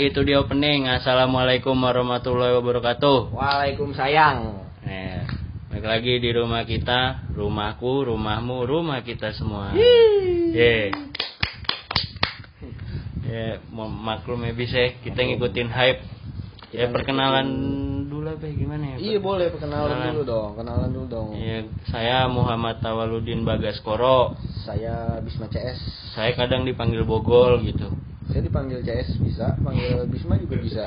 itu dia opening. Assalamualaikum warahmatullahi wabarakatuh. Waalaikumsalam. Eh, balik lagi di rumah kita, rumahku, rumahmu, rumah kita semua. Yeah. Ya, mau maklum ya bisa kita ngikutin hype. Ya perkenalan dulu apa ya, gimana ya? Iya boleh perkenalan Kenalan. dulu dong, kenalan dulu dong. Ya, saya Muhammad Tawaludin Bagaskoro. Saya Bisma CS. Saya kadang dipanggil Bogol gitu. Saya dipanggil CS bisa, panggil Bisma juga bisa.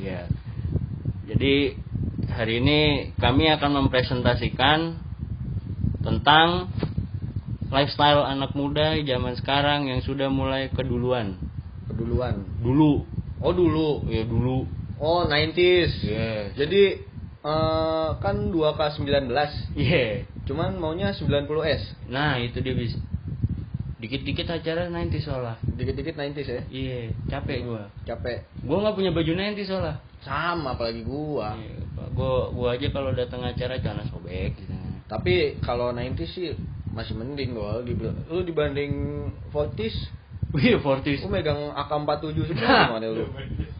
Iya. Jadi hari ini kami akan mempresentasikan tentang lifestyle anak muda zaman sekarang yang sudah mulai keduluan. Keduluan. Dulu, Oh dulu. ya dulu. Oh 90s. Yes. Jadi eh, kan 2K19, Iya. cuman maunya 90S. Nah, itu dia bis. Dikit-dikit acara nanti soalnya. Dikit-dikit 90s ya. Iya, capek gua. Capek. Gua nggak punya baju nanti soalnya. Sama apalagi gua. Iya, gua gua aja kalau datang acara jangan sobek gitu. Tapi kalau 90s sih masih mending gua. Dibil- Lu dibanding 40s, Wih, Fortis. lu megang AK47 semua Nah. gimana lu?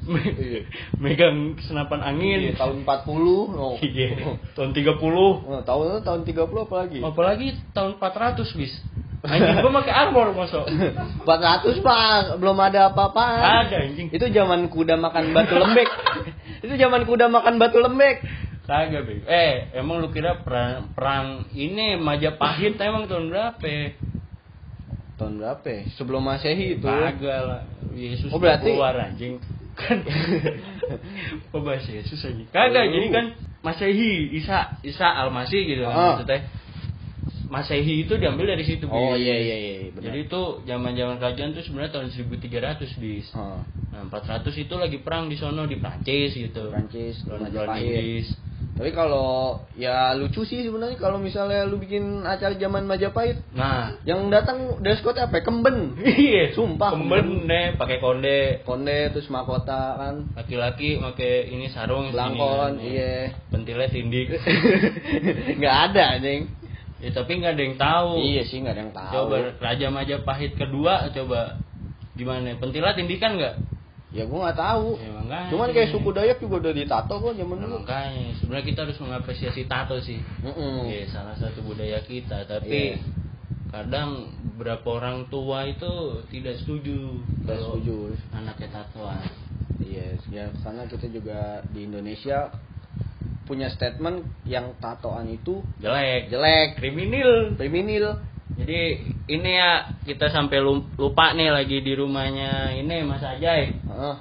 Me- Iya. megang senapan angin. Iya, tahun 40 no. Iya. Tahun 30. Oh, tahun tahun 30 apalagi? Apalagi tahun 400 bis. Anjing gua pakai armor masuk. 400 Pak, belum ada apa-apa. Ada anjing. Itu zaman kuda makan batu lembek. Itu zaman kuda makan batu lembek. Kagak. Eh, emang lu kira perang, perang ini Majapahit emang tahun berapa? Tahun berapa? ya? Sebelum Masehi itu. Kagak lah. Yesus Oh, berarti- keluar anjing. Kan Oh, Yesus anjing. Kagak, Oh. jadi kan Masehi, Isa, Isa Almasih gitu kan Ah. maksudnya. Masehi itu diambil dari situ. Oh Bis. iya iya iya benar. Jadi itu zaman-zaman kerajaan tuh sebenarnya tahun 1300 bis. Oh, Nah, 400 itu lagi perang di sono di Prancis gitu. Prancis. Inggris. Tapi kalau ya lucu sih sebenarnya kalau misalnya lu bikin acara zaman Majapahit, Nah, yang datang dress code apa? Kemben. iya, Sumpah. Kemben deh, pakai konde. Konde terus mahkota kan. Laki-laki pakai ini sarung segini kan. iya. Pentilnya tindik. Nggak ada anjing. ya tapi nggak ada yang tahu. Iya sih nggak ada yang tahu. Coba Raja Majapahit kedua coba gimana? Pentilat tindikan nggak? Ya gua nggak tahu. Ya, makanya. Cuman kayak suku Dayak juga udah ditato kok zaman Nah, dulu. makanya sebenarnya kita harus mengapresiasi tato sih. Mm-mm. Iya, salah satu budaya kita, tapi Iya. kadang beberapa orang tua itu tidak setuju kalau setuju. anaknya tatoan. Iya, ya karena kita juga di Indonesia punya statement yang tatoan itu Jelek, jelek, kriminal. kriminal. Jadi ini ya kita sampai lupa nih lagi di rumahnya ini Mas Ajay. Heeh.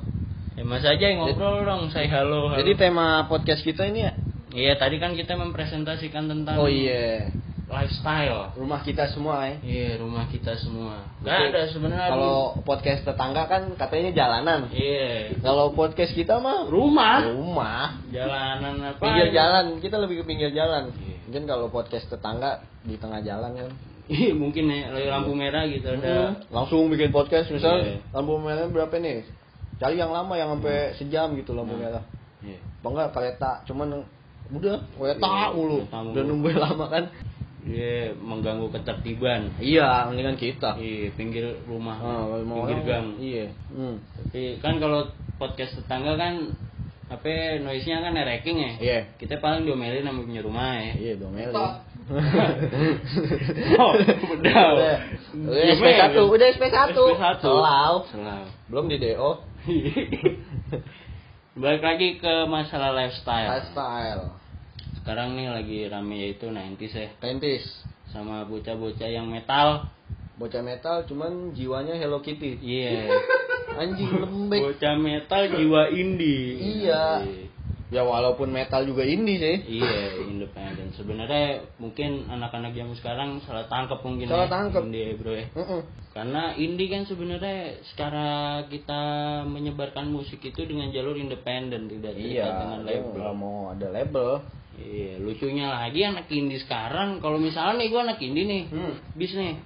Ya Mas Ajay ngobrol dong, saya halo. halo. Jadi tema podcast kita ini ya. Iya tadi kan kita mempresentasikan tentang Oh iya, lifestyle. rumah kita semua ya. Iya rumah kita semua. Gak ada sebenarnya. Kalau podcast tetangga kan katanya jalanan. iya Kalau podcast kita mah rumah rumah, jalanan apa? pinggir jalan. Kita lebih ke pinggir jalan. Iya. Mungkin kalau podcast tetangga di tengah jalan kan. Iya mungkin ya lagi lampu merah gitu ada. Hmm, langsung bikin podcast misal Iya. lampu merah berapa nih? Cari yang lama yang sampai sejam gitu lampu Hmm. merah. Iya. Apa enggak kereta, cuman udah kereta Iya, mulu. Udah nunggu lama kan. Iya mengganggu ketertiban. Iya, mendingan kita. Iya pinggir rumah, Ah, pinggir orang- gang. Iya. Hmm. Tapi kan kalau podcast tetangga kan apa noise-nya kan ranking ya. Iya. Kita paling diomelin sama punya rumah ya. Iya, dong Meli. Oh, udah. Udah, udah SP1, udah SP1. SP1. Selau. Selau. Belum di DO. Balik lagi ke masalah lifestyle. Lifestyle. Sekarang nih lagi rame yaitu 90s ya. Tentis. Sama bocah-bocah yang metal. Bocah metal cuman jiwanya Hello Kitty. Iya. Anjing lembek. Bocah metal jiwa indie. Iya. Ya walaupun metal juga indie sih. Iya, independen. Sebenarnya mungkin anak-anak zaman sekarang salah tangkap mungkin Salah ya, tangkep. indie bro ya. Heeh. Karena indie kan sebenarnya secara kita menyebarkan musik itu dengan jalur independen tidak Iya, dengan label. mau ada label. Iya, lucunya lagi anak indie sekarang kalau misalnya nih gua anak indie nih, Hmm. bis nih.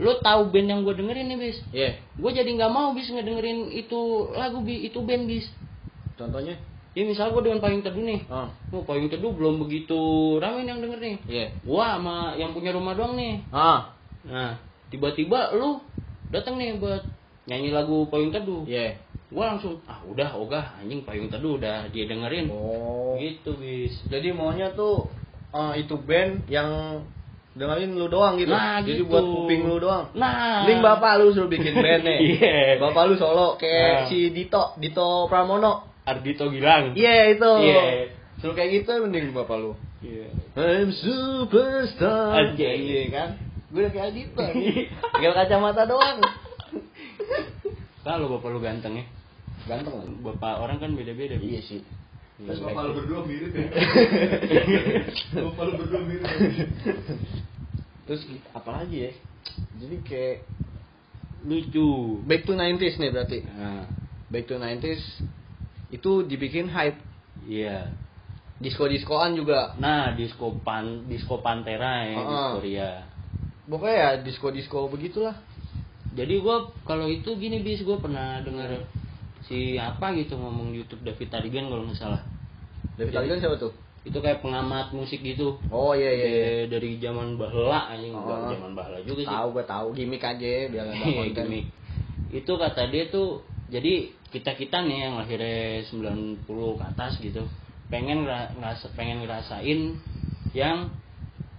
Lu tahu band yang gue dengerin nih, bis. Iya. Gue jadi nggak mau bis ngedengerin itu lagu bi itu band bis. Contohnya? Ya misal gue dengan payung teduh nih. Oh, payung teduh belum begitu ramai yang denger nih. Iya. Gua sama yang punya rumah doang nih. Ah. Nah, tiba-tiba lu datang nih buat nyanyi lagu payung teduh. Iya. gua langsung ah udah ogah anjing payung teduh udah dia dengerin Oh. gitu bis Jadi maunya tuh eh, itu band yang dengerin lu doang gitu. Nah, Jadi gitu. buat kuping lu doang. nah Mending bapak lu suruh bikin band nih. Iya. Bapak lu solo kayak Nah. si Dito, Dito Pramono. Ardito Gilang Iya itu. Iya. Suruh kayak gitu mending bapak lu. Iya. I'm superstar. Anjay. Iya kan? Gue udah kayak Dito nih. Tinggal kacamata doang. kalau bapak lu ganteng ya Ganteng bapak orang kan beda-beda Iya sih. Iya. Bapak lu berdua mirip ya. Bapak lu berdua mirip. ya. Terus apa lagi ya? Jadi kayak lucu back to 90s nih berarti. nah Back to 90s itu dibikin hype. iya Disco-diskoan juga. nah disco pan disco pantera ya di Heeh. Korea Pokoknya ya disco-disco begitulah. jadi gua kalau itu gini bis gua pernah dengar si apa gitu ngomong di YouTube David Tarigan kalau nggak salah David Taliban siapa tuh? itu kayak pengamat musik gitu Oh iya iya iya. Dari zaman bahla anjing Oh. enggak zaman bahla juga sih Tahu gue tahu gimmick aja biar ada Iya, konten. gimmick. itu kata dia tuh jadi kita kita nih yang lahirnya 90 ke atas gitu pengen ngera- ngerasa pengen ngerasain yang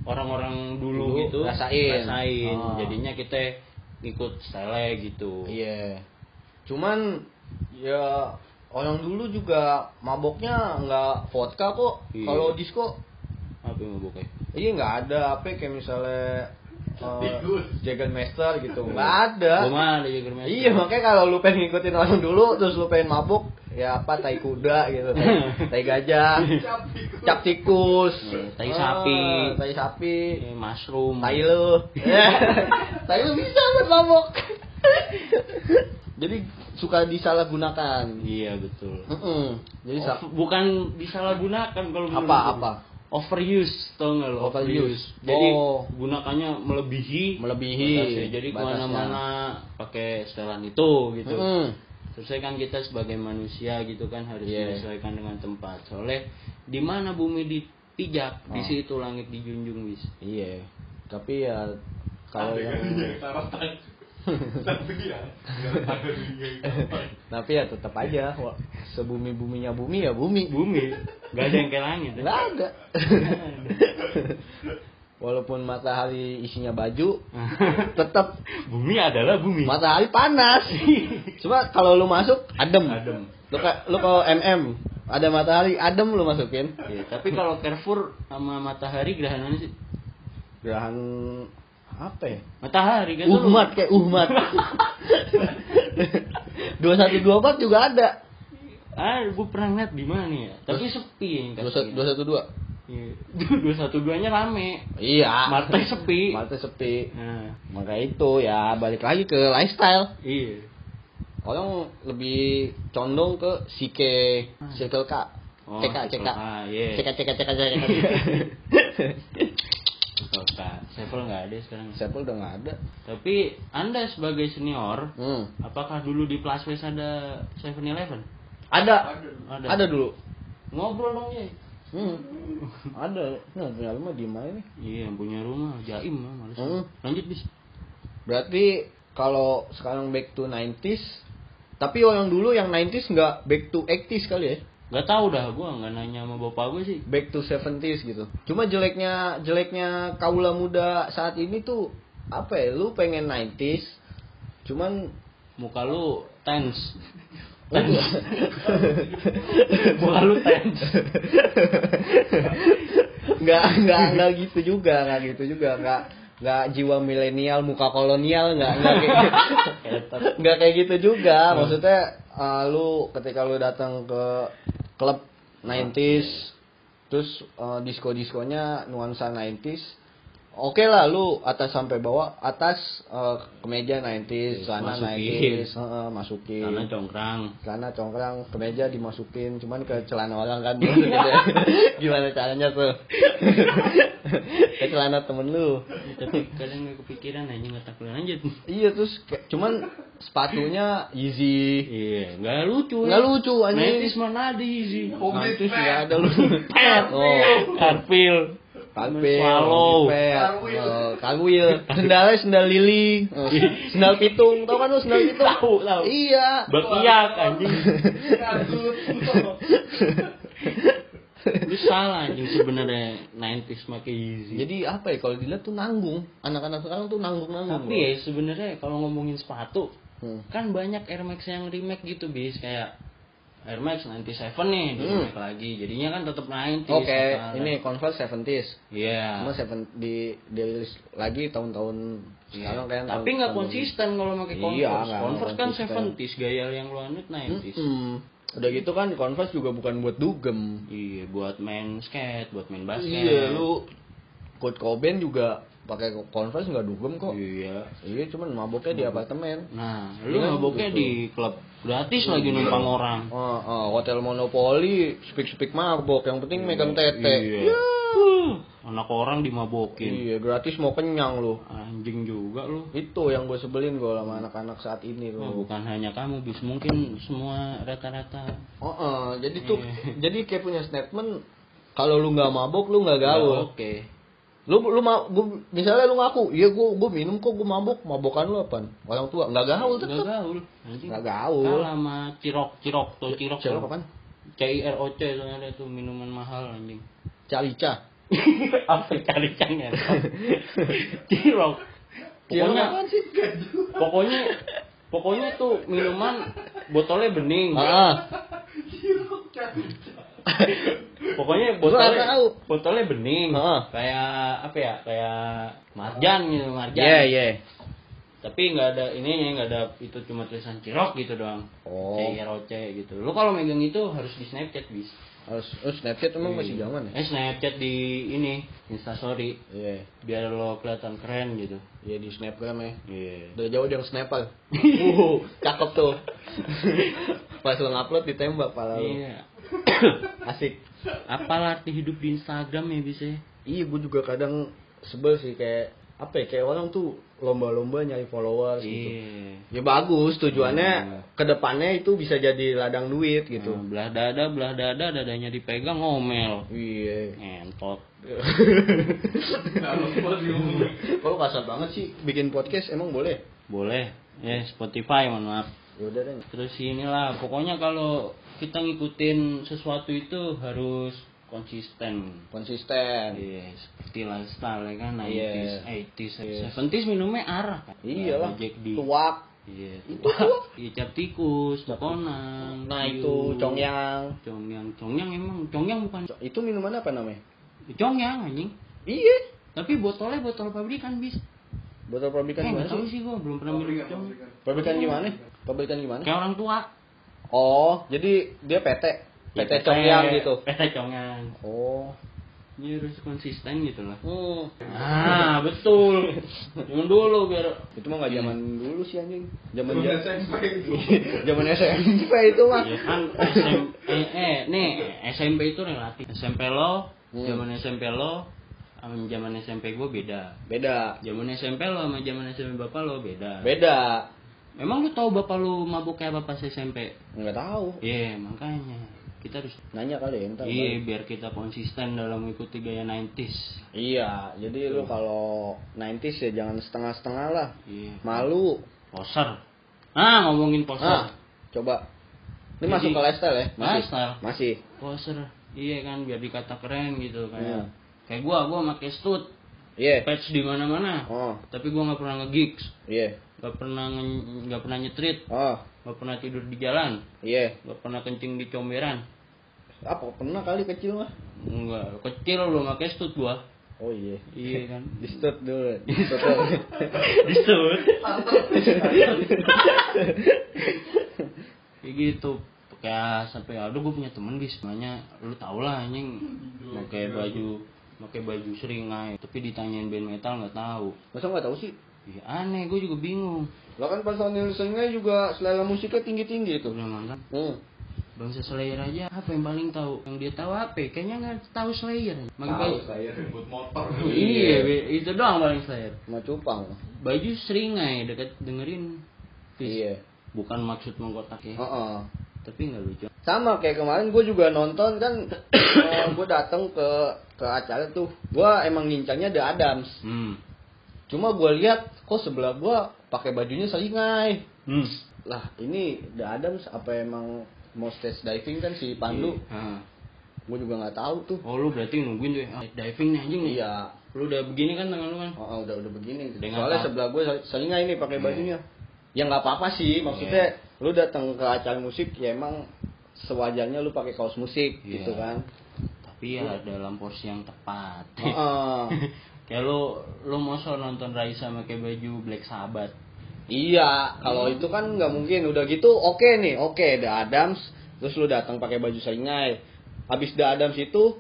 orang-orang dulu, Dulu gitu rasain. rasain. Oh. jadinya kita ikut style gitu Iya. Cuman ya orang dulu juga maboknya nggak vodka kok. Iya. Kalau disco apa yang mau bokeh iya nggak ada apa kayak misalnya uh, Tikus. Jagermeister gitu nggak ada. Gua mah ada. Iya makanya kalau lu pengen ngikutin orang dulu terus lu pengen mabuk ya apa tai kuda gitu, tai, tai gajah, cap tikus, tai sapi. tai sapi, Eh, mushroom tai lu, tai lu bisa buat mabuk. Jadi suka disalahgunakan. iya betul. Jadi Of- bukan disalahgunakan kalau Apa, apa? Overuse tau nggak lo Overuse. jadi Oh. gunakannya melebihi Melebihi batasnya. jadi ke mana-mana pakai setelan itu gitu Mm-mm. terus kan kita sebagai manusia gitu kan harus Iya. menyesuaikan dengan tempat soalnya di mana bumi dipijak di Oh. situ langit dijunjung bis Iya. Tapi ya kalau yang kan. Tapi ya. Ya tetap aja sebumi buminya bumi ya bumi. Bumi. Nggak ada yang kayak langit. Nggak ada. Walaupun matahari isinya baju tetap bumi adalah bumi. matahari panas. Cuma kalau lu masuk adem. Adem. lu ka- lu kalau mm ada matahari adem lu masukin. Iya, tapi kalau Carrefour sama matahari gerhananya sih? Gerahan apa ya? Matahari kan? Tuh uhmat kayak uhmat. dua satu dua empat juga ada. Ah, gue pernah ngeliat di mana ya? Tapi sepi yang dua satu dua satu dua? Iya. Dua satu duanya rame. iya. Marte sepi. Marte sepi. Nah, maka itu ya balik lagi ke lifestyle. Iya. orang lebih condong ke CK Circle K. Oh, CK CK iya. CK CK CK CK Kak. Sevel nggak ada sekarang. Sepul udah nggak ada Tapi Anda sebagai senior, hmm. apakah dulu di Plus West ada 7-Eleven? ada Ada. ada dulu Ngobrol dong, ya. hmm. ada nah ternyata mah di mana nih Iya, yang punya rumah jaim mah males. Hmm. Lanjut, bis. berarti kalau sekarang back to 90s tapi orang dulu yang 90s nggak back to 80s kali ya Gak tau dah, gua nggak nanya sama bapak gue sih. back to 70s gitu. Cuma jeleknya jeleknya kaula muda saat ini tuh apa ya? Lu pengen 90s cuman Muka lu tense. Enggak. Muka lu tense. nggak nggak nggak gitu juga nggak gitu juga nggak nggak jiwa milenial muka kolonial nggak nggak kayak nggak kayak gitu juga maksudnya uh, lu ketika lu datang ke klub 90s terus uh, disco diskonya nuansa 90s Oke lah lu atas sampai bawah atas uh, kemeja 90s celana Masukin. 90s heeh, masukin Karena congkrang. celana congkrang kemeja dimasukin cuman ke celana orang kan gimana caranya tuh ke celana temen lu tapi kadang nggak kepikiran aja nggak takut lanjut. iya terus cuman sepatunya easy Iya, nggak lucu. Nggak lucu, anjing. Metis mana ada easy. terus nggak ada lu Pet. oh Karpil. Kagpe, Swallow. Kagwil, oh, Kagwil. Sendalnya sendal lili, Oh, sendal pitung. Tau kan lu sendal pitung? Tahu, tahu. Iya. Berpiak anjing. Lu salah anjing sebenarnya 90s make easy. Jadi apa ya kalau dilihat tuh nanggung. Anak-anak sekarang tuh nanggung-nanggung. Tapi ya sebenarnya kalau ngomongin sepatu Hmm. kan banyak Air Max yang remake gitu bis kayak Air Max 97 nih di Hmm. remake lagi. Jadinya kan tetap 90s. Oke, sekarang. ini Converse 70s. Iya. Cuma seven di dirilis lagi tahun-tahun Iya. sekarang kayak Tapi nggak konsisten kalau pakai Iya, Converse. nggak Converse kan konsisten. 70s, gaya yang lu anut 90s. Hmm. Udah gitu kan Converse juga bukan buat dugem. Iya, buat main skate, buat main basket. Iya, lu Kurt Cobain juga pakai Converse nggak dugem kok. Iya. Iya, cuman maboknya di apartemen. Nah, lu Iya, maboknya gitu. di klub gratis lagi numpang orang. Oh, oh, hotel Monopoly, speak-speak mabok, yang penting megang tete. Iya. Anak orang dimabokin. Iya, gratis mau kenyang lu. Anjing juga lu. Itu yang gue sebelin gue sama anak-anak saat ini Oh, tuh. bukan hanya kamu, bis mungkin semua rata-rata. Oh, oh, jadi tuh, Iya. jadi kayak punya statement kalau lu nggak mabok lu nggak gaul. Oke. Lu lu ma, gua, misalnya lu ngaku, iya gua gua minum kok gua mabok, mabokan lu apa? Orang tua nggak gaul Nggak tetap. gaul. Anjing. Nggak gaul. Kalah sama cirok, cirok tuh cirok. Cirok tuh. apaan? C I R O C soalnya itu minuman mahal anjing. Calica. Apa cari cangnya? cirok. Cirok Pokoknya pokoknya pokoknya tuh minuman botolnya bening. Ah, Pokoknya Gua nggak botolnya tahu. botolnya bening. Heeh. Kayak apa ya? Kayak marjan gitu, marjan. iya iya. Tapi nggak ada ininya, nggak ada itu cuma tulisan cirok gitu doang. Oh. C I R O C gitu. Lu kalau megang itu harus di Snapchat bis. Harus oh, Snapchat emang masih zaman ya? Eh Snapchat di ini Instastory Iya. biar lo kelihatan keren gitu. Iya di Snapgram ya. Iya. Udah jauh dia snapal. uh, cakep tuh. Pas lu ngupload ditembak pala lu. Iya. Asik. Apalah arti hidup di Instagram ya bisa? Iya, gue juga kadang sebel sih kayak apa ya kayak orang tuh lomba-lomba nyari followers gitu. Iya. Ya bagus, tujuannya Iya. ke depannya itu bisa jadi ladang duit gitu. Nah, belah dada, belah dada, dadanya dipegang ngomel. Iya. Ngentot. Kalau gua diomongin. Kalau kasar banget sih bikin podcast emang boleh? Boleh. Ya Spotify mohon maaf. Ya udah deh. Terus inilah pokoknya kalau kita ngikutin sesuatu itu harus konsisten. Konsisten. Iya, seperti lifestyle ya kan, Iya. 90s, 80s, 70s minumnya arah kan. Iyalah. Tuak. Iya, Itu tuak. Iya, cap tikus, konang. Nah itu congyang. Congyang, congyang emang, congyang bukan Itu minuman apa namanya? congyang anjing. Iya. Tapi botolnya botol pabrikan bis. Botol pabrikan Eh, gimana sih? sih gua belum pernah minum. Pabrikan gimana? Pabrikan gimana? Kayak orang tua. Oh, jadi dia PT. Ya, PT Congyang gitu. PT congyang. Oh. Ini harus konsisten gitu lah. Hmm. Ah, betul. Jangan dulu biar Itu mah nggak zaman dulu sih anjing. Zaman Zaman zaman SMP itu. zaman SMP itu mah. Ya kan SMP, eh, eh, nih SMP itu relatif. SMP lo, Hmm. zaman SMP lo, sama zaman SMP gue beda. Beda. Zaman SMP lo sama zaman SMP bapak lo beda. Beda. Memang lu tahu bapak lu mabuk kayak apa pas SMP? Nggak tahu. Iya, makanya kita harus Nanya kali ya ntar. iya biar kita konsisten dalam mengikuti gaya 90s. Iya, jadi lu kalau 90s ya jangan setengah-setengah lah. Iya. Malu. Poser. Ah, ngomongin poser. Ah, coba. Ini Jadi- masuk ke lifestyle ya? Masih. Lifestyle. Masih. Poser. Iya kan biar dikata keren gitu kayak. Iya. Kayak gua, gua pakai stud, Iya. patch di mana-mana. Oh, Tapi gua nggak pernah nge-gigs, iya. nggak pernah nggak pernah nyetrit, Oh, nggak pernah tidur di jalan, iya. nggak pernah kencing di comberan. Apa pernah kali kecil mah? Enggak, kecil belum pakai stud gua. Oh iya. Iya kan. Di stud dulu. Di di stud. Kayak gitu. Kayak sampai aduh gue punya temen bis namanya lu tau lah anjing pakai baju pakai baju seringai tapi ditanyain band metal nggak tahu Masa nggak tahu sih? ya aneh gue juga bingung Lo kan personil listennya juga selera musiknya tinggi-tinggi itu. udah mantan Hmm. bangsa Slayer aja apa yang paling tahu yang dia tahu apa ya? kayaknya nggak tahu Slayer Tahu saya. buat motor. iya itu doang paling Slayer Sama cupang. baju seringai deket dengerin. Iya. bukan maksud mengkotak ya Heeh. tapi nggak lucu sama kayak kemarin gue juga nonton kan gue datang ke ke acara tuh gue emang ngincarnya The Adams Hmm. cuma gue lihat kok sebelah gue pakai bajunya selingai Hmm. lah ini The Adams apa emang mau stage diving kan si Pandu Hah. gue juga nggak tahu tuh Oh lu berarti nungguin tuh ya? Ah, diving nih anjing nih. iya Lu udah begini kan tangan lu kan? oh, oh, udah udah begini Dengan soalnya sebelah gue selingai nih pakai Hmm. bajunya ya nggak apa-apa sih maksudnya lu datang ke acara musik ya emang sewajarnya lu pakai kaos musik Iya. gitu kan Tapi ya dalam porsi yang tepat. Heeh. Kayak lu lu mau nonton Raisa pakai baju Black Sabbath. Iya, kalau itu kan nggak mungkin. Udah gitu, oke nih, oke, The Adams. Terus lu datang pakai baju seringai. Habis The Adams itu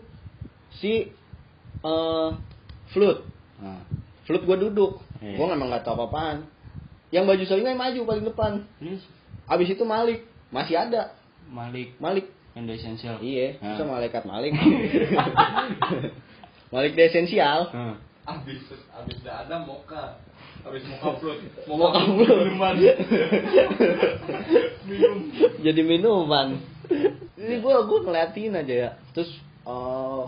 si eh Flute. Nah, Flute gue duduk. Iya. Gue memang nggak tahu apa-apaan. Yang baju seringai maju paling depan. terus Habis itu Malik masih ada. Malik Malik. yang The Essential. Iya, Nah. itu malaikat Malik. Malik the Essential. Nah. Abis abis dah ada moka. Abis moka fruit. Moka fruit. Minuman. Minum. Jadi minuman. Ini gue gue ngeliatin aja ya. Terus eh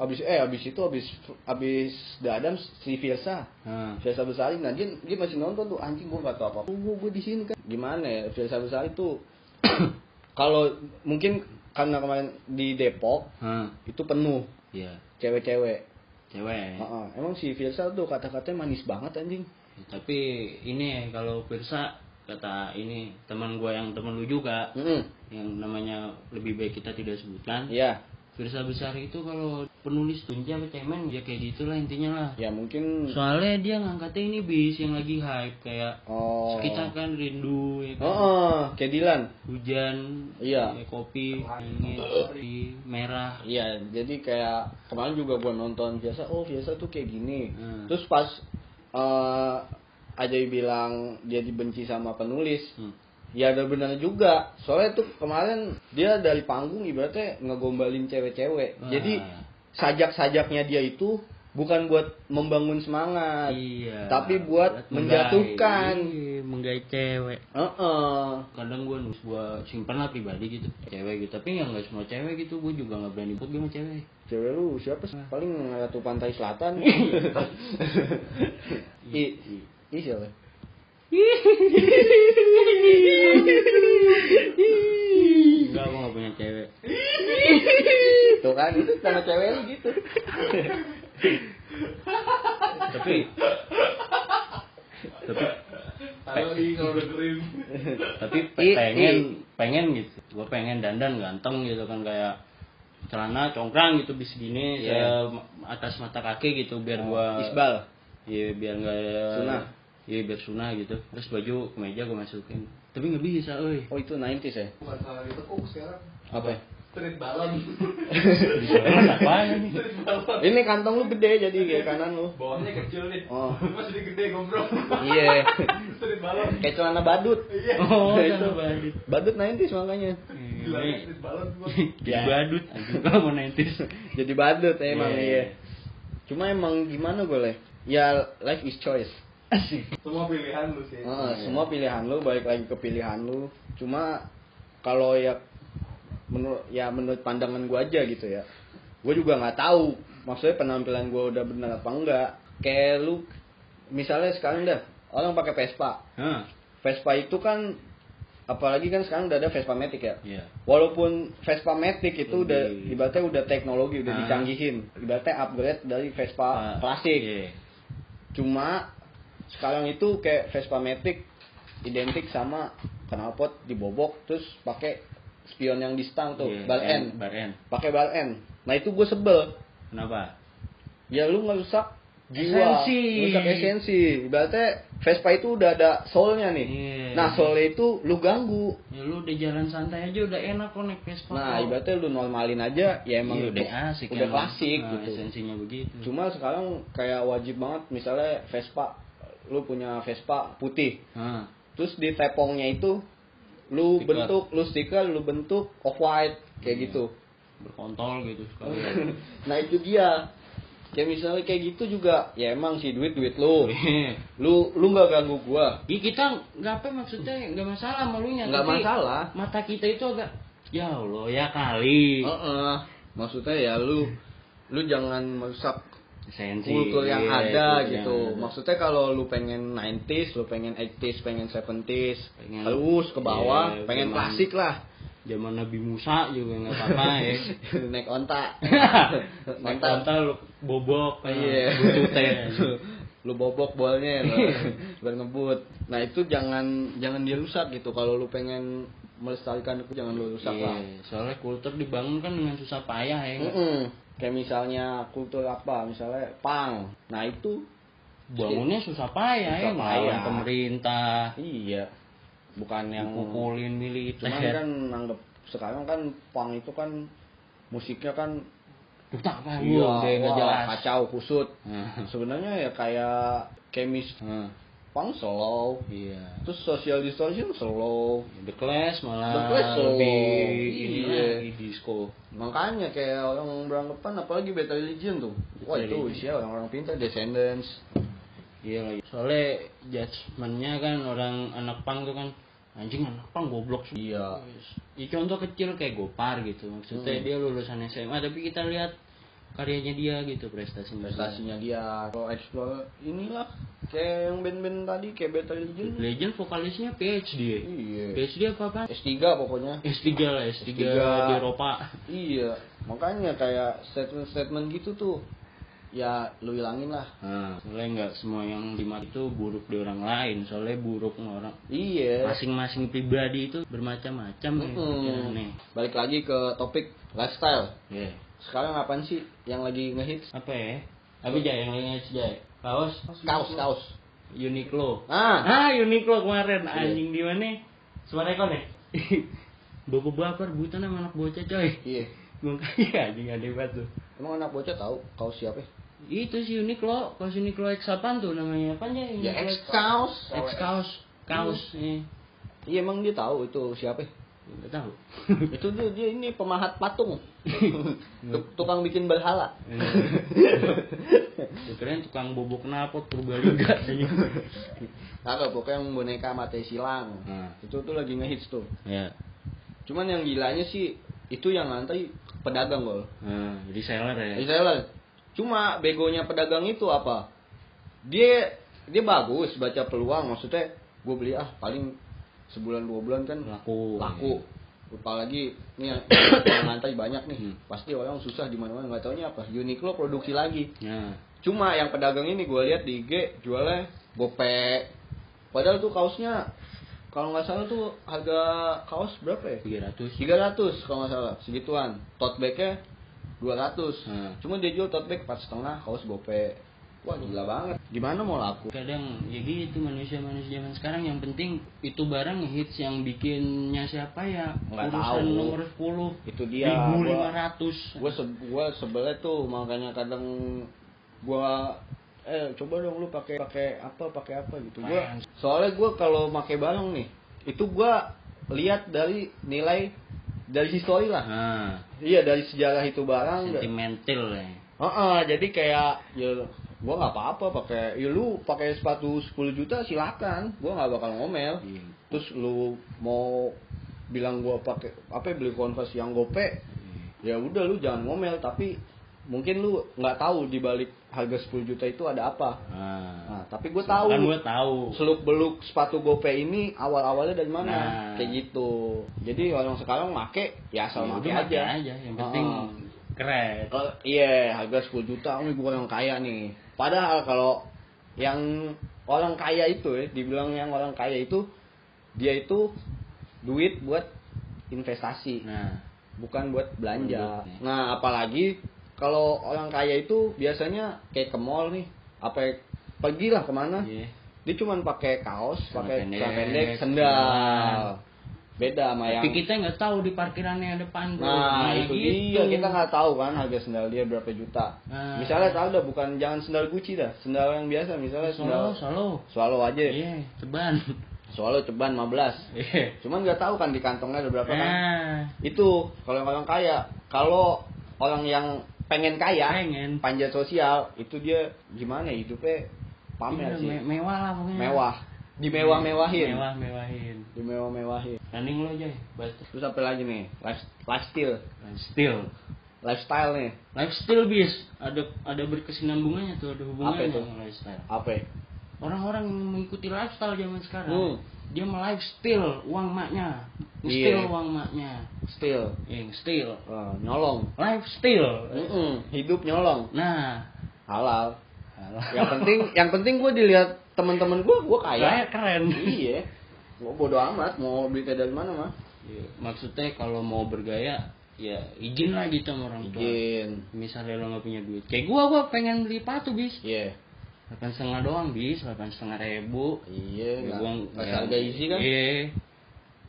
abis eh abis itu abis abis The Adams si Virsa Nah. Virsa Besari nah dia, dia masih nonton tuh anjing gue gak tau apa apa gue gue di sini kan gimana ya Virsa Besari tuh kalau mungkin karena kemarin di Depok Nah. itu penuh Iya. cewek-cewek Cewek. Heeh, emang si Virsa tuh kata-katanya manis banget anjing Tapi ini kalau Pirsa kata ini teman gua yang teman lu juga Mm-mm. yang namanya lebih baik kita tidak sebutkan. Iya, Firsa besar itu kalau penulis tunja apa cemen ya kayak gitulah intinya lah. ya mungkin Soalnya dia ngangkatnya ini bis yang lagi hype kayak oh kita kan rindu ya kan. Oh, kayak Dilan. Hujan, Iya. ya, kopi, angin, kopi, merah. Iya, jadi kayak kemarin juga gua nonton biasa, oh biasa tuh kayak gini. Hmm. Terus pas eh Ajay bilang dia dibenci sama penulis, Hmm. Ya ada benar juga. Soalnya tuh kemarin dia dari panggung ibaratnya ngegombalin cewek-cewek. Wah. Jadi sajak-sajaknya dia itu bukan buat membangun semangat, Iya. tapi buat menjatuhkan. Iya, menggait cewek. Heeh. kadang gue nulis gue simpan lah pribadi gitu cewek gitu tapi ya nggak semua cewek gitu gue juga nggak berani buat gue sama cewek Cewek lu siapa sih? Paling Ratu Pantai Selatan. I, i siapa? Enggak gue nggak punya cewek Tuh kan, itu sama cewek lu gitu. tapi tapi Tahu nih kalau dengerin. tapi I- pengen i. pengen gitu gue pengen dandan ganteng gitu kan kayak celana congkrang gitu bis gini Iya. se atas mata kaki gitu biar Oh, gua Isbal. iya biar nggak Sunah. Iya biar sunah gitu terus baju kemeja gue masukin tapi nggak bisa euy Oh itu 90s ya? Bukan salah ditekuk sekarang. Apa? Street balon. apaan ini balon. Ini kantong lu gede jadi kayak kanan lu. Bawahnya kecil nih. Oh. Masih gede goblok. Iya. Street balon. Kayak celana badut. Iya. oh itu. badut Badut 90s makanya. Gila ini street balon gua. jadi Ya. badut kalau mau nentis Jadi badut emang Iya. iya. Cuma emang gimana gue le? Ya life is choice. Semua pilihan lu sih. Heeh, semua pilihan lu balik lagi ke pilihan lu. Cuma kalau ya menurut ya menurut pandangan gua aja gitu ya. Gue juga nggak tahu maksudnya penampilan gua udah benar apa enggak. Kayak lu misalnya sekarang dah orang pakai Vespa. Hah, Vespa itu kan apalagi kan sekarang udah ada Vespa Matic ya. iya Walaupun Vespa Matic itu Lebih- udah ibaratnya udah teknologi udah Ah. dicanggihin. Ibaratnya upgrade dari Vespa Ah, klasik. iya. Cuma sekarang itu kayak Vespa Matic identik sama knalpot dibobok terus pakai spion yang di stang tuh, Iya, bal N, Pakai bal N. Nah, itu gue sebel. kenapa Ya lu ngerusak jiwa, Esensi. ngerusak esensi. Ibaratnya Vespa itu udah ada soulnya nih. Iya. Nah, soulnya itu lu ganggu. ya lu udah jalan santai aja udah enak kok naik Vespa Nah, kok. ibaratnya lu normalin aja, ya emang itu udah asik udah emang. klasik Nah, gitu. esensinya begitu Cuma sekarang kayak wajib banget misalnya Vespa, lu punya Vespa putih, Hah, terus di tepongnya itu lu Stiker. bentuk, lu stiker, lu bentuk off white kayak Iya. gitu. berkontol gitu sekali nah itu dia. Kayak misalnya kayak gitu juga, ya emang sih duit duit lu. Lu lu nggak ganggu gua. Iya kita nggak apa maksudnya nggak masalah malunya Nggak masalah. mata kita itu agak Ya Allah, ya kali. Heeh. Maksudnya ya lu lu jangan merusak Sensi. kultur yang iya, ada kultur gitu. yang ada. Maksudnya kalau lu pengen 90s, lu pengen 80s, pengen 70s, Pengen- halus ke bawah, iya, pengen zaman- klasik lah. Zaman Nabi Musa juga nggak apa-apa ya. Naik onta. Naik onta lu bobok, Iya. bututnya. lu bobok bolnya lu biar ngebut. Nah, itu jangan jangan dirusak gitu. Kalau lu pengen melestarikan itu jangan lu rusak lah. Iya, soalnya kultur dibangun kan dengan susah payah ya. Mm-mm. Kayak misalnya kultur apa? Misalnya pang. Nah, itu Bangunnya susah payah ya, Susah melawan payah. pemerintah, iya. Bukan yang dipukulin militer. Cuman kan anggap sekarang kan pang itu kan musiknya kan Dutak apa? iya, wah, jelas. kacau kusut. Nah. Sebenarnya ya kayak kemis Nah, pang slow. iya. Terus social distortion slow. The Clash malah The Clash slow. lebih ini Iya. lagi disco. Makanya kayak orang beranggapan apalagi Beta Religion tuh. Wah itu usia orang-orang pintar Descendants. Iya lagi. Soalnya judgementnya kan orang anak pang tuh kan anjing anak pang goblok sih. Iya. Ya, contoh kecil kayak Gopar gitu. Maksudnya Hmm. dia lulusan SMA tapi kita lihat karyanya dia gitu prestasi Prestasinya dia. Kalau explore inilah kayak yang band-band tadi kayak Beta Religion. Legend vokalisnya PhD. ya? Iya. PhD apa apa? S3 pokoknya. S3 lah, S3, S3. di Eropa. Iya, makanya kayak statement-statement gitu tuh ya lu hilangin lah. Nah, soalnya nggak semua yang dimati itu buruk di orang lain, soalnya buruk orang Iya. masing-masing pribadi itu bermacam-macam ya, Mm-mm. pikirannya. Balik lagi ke topik lifestyle. Iya. Sekarang apaan sih yang lagi ngehits? Apa ya? Apa Jay yang lainnya Jay? Kaos? Kaos, kaos. Uniqlo. Ah, Ah, Uniqlo kemarin Iya. anjing di mana? Suara ekon ya? Bapak-bapak rebutan sama anak bocah coy. iya. Makanya anjing ada banget tuh. Emang anak bocah tahu kaos siapa? Itu si Uniqlo, kaos Uniqlo X apaan tuh namanya? Apa aja? Ya X kaos. X kaos, kaos. Eh, Iya emang dia tahu itu siapa? enggak tahu. itu dia, dia ini pemahat patung. Tuk- Tukang bikin berhala. Gue keren tukang bobok knalpot Purbalingga anjing. Kagak pokoknya yang boneka mate silang. Nah. Itu tuh lagi ngehits tuh. Ya. Cuman yang gilanya sih itu yang ngantai pedagang gol. Nah, jadi seller ya. Reseller. Cuma begonya pedagang itu apa? Dia dia bagus baca peluang maksudnya gue beli ah paling sebulan dua bulan kan Laku. laku. Apalagi ini yang, lantai banyak nih. Hmm. Pasti orang susah di mana-mana nggak taunya apa. Uniqlo produksi lagi. Nah, Cuma yang pedagang ini gue lihat di IG jualnya gope. Padahal tuh kaosnya kalau nggak salah tuh harga kaos berapa ya? 300. 300 kalau nggak salah segituan tote bagnya 200 Hmm. cuma dia jual tote bag 4 setengah kaos gope wah gila banget. Gimana mau laku? Kadang ya gitu manusia-manusia zaman sekarang. Yang penting itu barang hits yang bikinnya siapa ya? Nggak urusan tahu. nomor 10 Itu dia, gua- 1500 gue se gua sebelnya tuh makanya kadang gua eh coba dong lu pakai pakai apa pakai apa gitu. Gua soalnya gua kalau pakai barang nih itu gua lihat dari nilai dari histori lah. Nah iya dari sejarah itu barang. Sentimental ya. Heeh, jadi kayak ya gua nggak apa-apa pakai ya lu pakai sepatu 10 juta silakan. Gua nggak bakal ngomel. Iya. terus lu mau bilang gua pakai apa beli konvers yang gope? Ya udah lu jangan ngomel. Tapi mungkin lu nggak tahu di balik harga 10 juta itu ada apa. Nah, nah tapi gue tahu. kan gue tahu. Seluk beluk sepatu gope ini awal awalnya dari mana? Nah. kayak gitu. Jadi orang sekarang make ya asal Ya make aja. aja. Yang penting Heeh. Keren. Kalau iya harga 10 juta ini gue yang kaya nih. Padahal kalau yang orang kaya itu ya dibilang yang orang kaya itu dia itu duit buat investasi nah. bukan buat belanja. Buat- nah apalagi kalau orang kaya itu biasanya kayak ke mall nih apa pergilah ke mana? Iya. Dia cuman pakai kaos pakai celana pendek sendal. Beda sama yang tapi kita nggak tahu di parkirannya yang depan bro. Nah, itu gitu. dia kita nggak tahu kan harga sendal dia berapa juta. Nah. Misalnya tahu dah bukan jangan sendal Gucci dah, sendal yang biasa misalnya solo sendal solo Swallow aja. iya ceban Swallow ceban 15. iya Cuman nggak tahu kan di kantongnya ada berapa kan. nah Itu kalau orang kaya. Kalau orang yang pengen kaya, pengen panjat sosial, itu dia gimana ya, hidupnya Iya, pamer sih. me- mewah lah pokoknya Mewah. Dimewah-mewahin. Mewah-mewahin. Dimewah-mewahin. Running lo aja. Terus apa lagi nih? Life, lifestyle. Lifestyle. Lifestyle nih. Lifestyle bis ada ada berkesinambungannya tuh, ada hubungannya Apa itu? lifestyle. Apa? Orang-orang yang mengikuti lifestyle zaman sekarang, Hmm. dia melifestyle uang maknya, Iya. steal uang maknya, Still. yang steal, Oh, nyolong. lifestyle. Mm-mm, hidup nyolong. Nah, Halal. Yang penting yang penting gue dilihat teman-teman gue, gue kaya. kayak keren. iya. Gue bodo amat mau duitnya dari mana mah. Iya, Maksudnya kalau mau bergaya, ya izin lah gitu sama orang tua. Izin. Misalnya lo nggak punya duit, kayak gua gua pengen beli patu bis, Iya. delapan setengah doang bis, delapan setengah ribu. Iya, Ya, nggak gua nggak harga isi kan? Iya.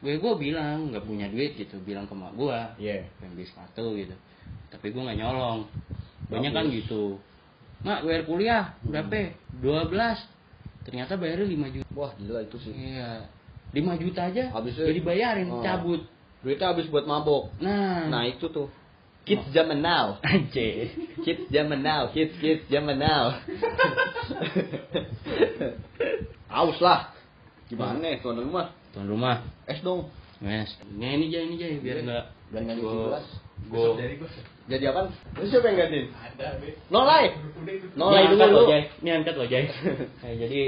Gue gue bilang nggak punya duit gitu, bilang ke mak gua, Iya. pengen beli sepatu gitu. Tapi gua nggak nyolong. Banyak kan gitu. Mak bayar kuliah berapa? 12 Ternyata bayarnya 5 juta. Wah, gila itu sih. Iya. 5 juta aja Habisnya- jadi bayarin, Oh. cabut. Duitnya habis buat mabok. Nah, Nah, itu tuh. Kids zaman now. anjir. Kids zaman now. Kids kids zaman now. Aus lah. Gimana nih tuan rumah? Tuan rumah. Es dong. Mes. Nah, ini aja ini aja biar enggak Biar nggak gua- dikilas. gua- Jadi gue Jadi apa? Lu siapa yang gantiin? ada, Be. Nolai. Nolai dulu loh, Jay. Ini angkat loh, Jay. Nah, jadi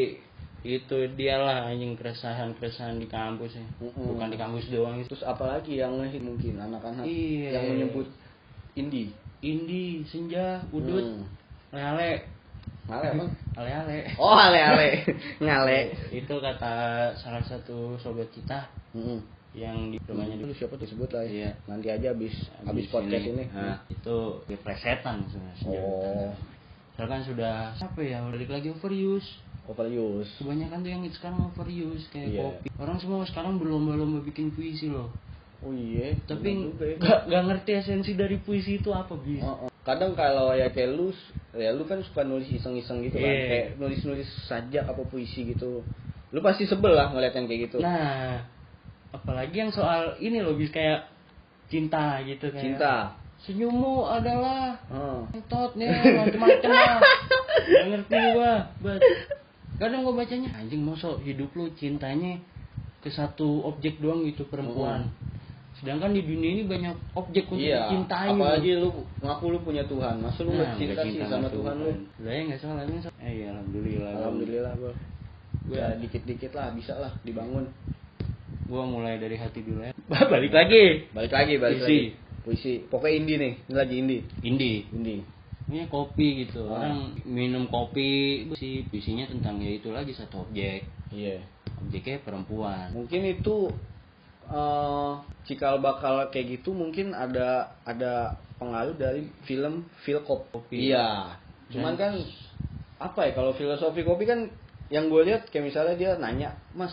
itu dialah anjing keresahan-keresahan di kampus ya. Mm-mm. Bukan di kampus doang itu. Terus apa lagi yang ngehit mungkin anak-anak Iya. yang menyebut indie? Indi, senja, udut, Hmm. lele, Ngale apa? ale-ale. Oh, ale-ale. Ngale. Itu kata salah satu sobat kita Mm-mm. Yang di rumahnya Dulu siapa tuh sebut lah ya. Iya. Nanti aja habis habis podcast ini. Nah, itu plesetan sebenarnya. Oh, Misalkan sudah apa ya, balik lagi overuse. overuse. Kebanyakan tuh yang sekarang overuse kayak Iya. kopi. Orang semua sekarang berlomba-lomba bikin puisi loh. Oh iya. Tapi ya. nggak nggak ngerti esensi dari puisi itu apa bis. Oh, oh. Kadang kalau ya kayak lu, ya lu kan suka nulis iseng-iseng gitu kan, Iya. kayak nulis-nulis sajak apa puisi gitu. Lu pasti sebel lah ngeliat yang kayak gitu. Nah, apalagi yang soal ini loh bis kayak cinta gitu kayak. Cinta. Senyummu adalah Oh. entot nih lah. Gak ngerti gua. But, kadang gua bacanya anjing mosok hidup lu cintanya ke satu objek doang gitu perempuan. Sedangkan di dunia ini banyak objek untuk Iya, dicintai. apalagi lu ngaku lu punya Tuhan, masa lu Nah, cinta nggak sih sama Tuhan lu? Lah ya nggak salah, nggak salah. Eh, ya, alhamdulillah. Alhamdulillah gua. Gua- Ya dikit-dikit lah bisa lah dibangun. Gua mulai dari hati dulu ya. Balik lagi. Balik lagi, balik Puisi. lagi. Puisi. Pokoknya indie nih, ini lagi indie. Indi. Indie. Ini kopi gitu. Ah. Orang minum kopi si puisinya tentang ya itu lagi satu objek. Iya. Objeknya perempuan. Mungkin itu eh cikal bakal kayak gitu mungkin ada ada pengaruh dari film Philcop. Kopi. Iya. Cuman kan apa ya kalau filosofi kopi kan yang gue lihat kayak misalnya dia nanya, "Mas,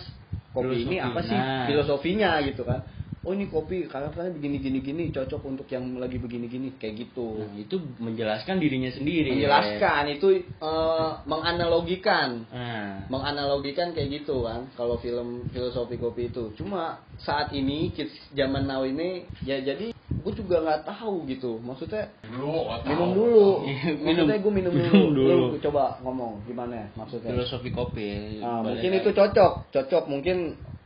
kopi ini apa sih Nah. filosofinya?" gitu kan. Oh ini kopi karakternya begini gini gini cocok untuk yang lagi begini gini kayak gitu. Nah, itu menjelaskan dirinya sendiri. Menjelaskan itu eh, menganalogikan Nah, menganalogikan kayak gitu kan kalau film filosofi kopi itu cuma saat ini kids zaman now ini ya jadi gue juga nggak tahu gitu maksudnya Dulu, minum dulu maksudnya gue minum dulu, minum dulu. Lu coba ngomong gimana maksudnya filosofi kopi. Ah, Balik mungkin itu cocok cocok mungkin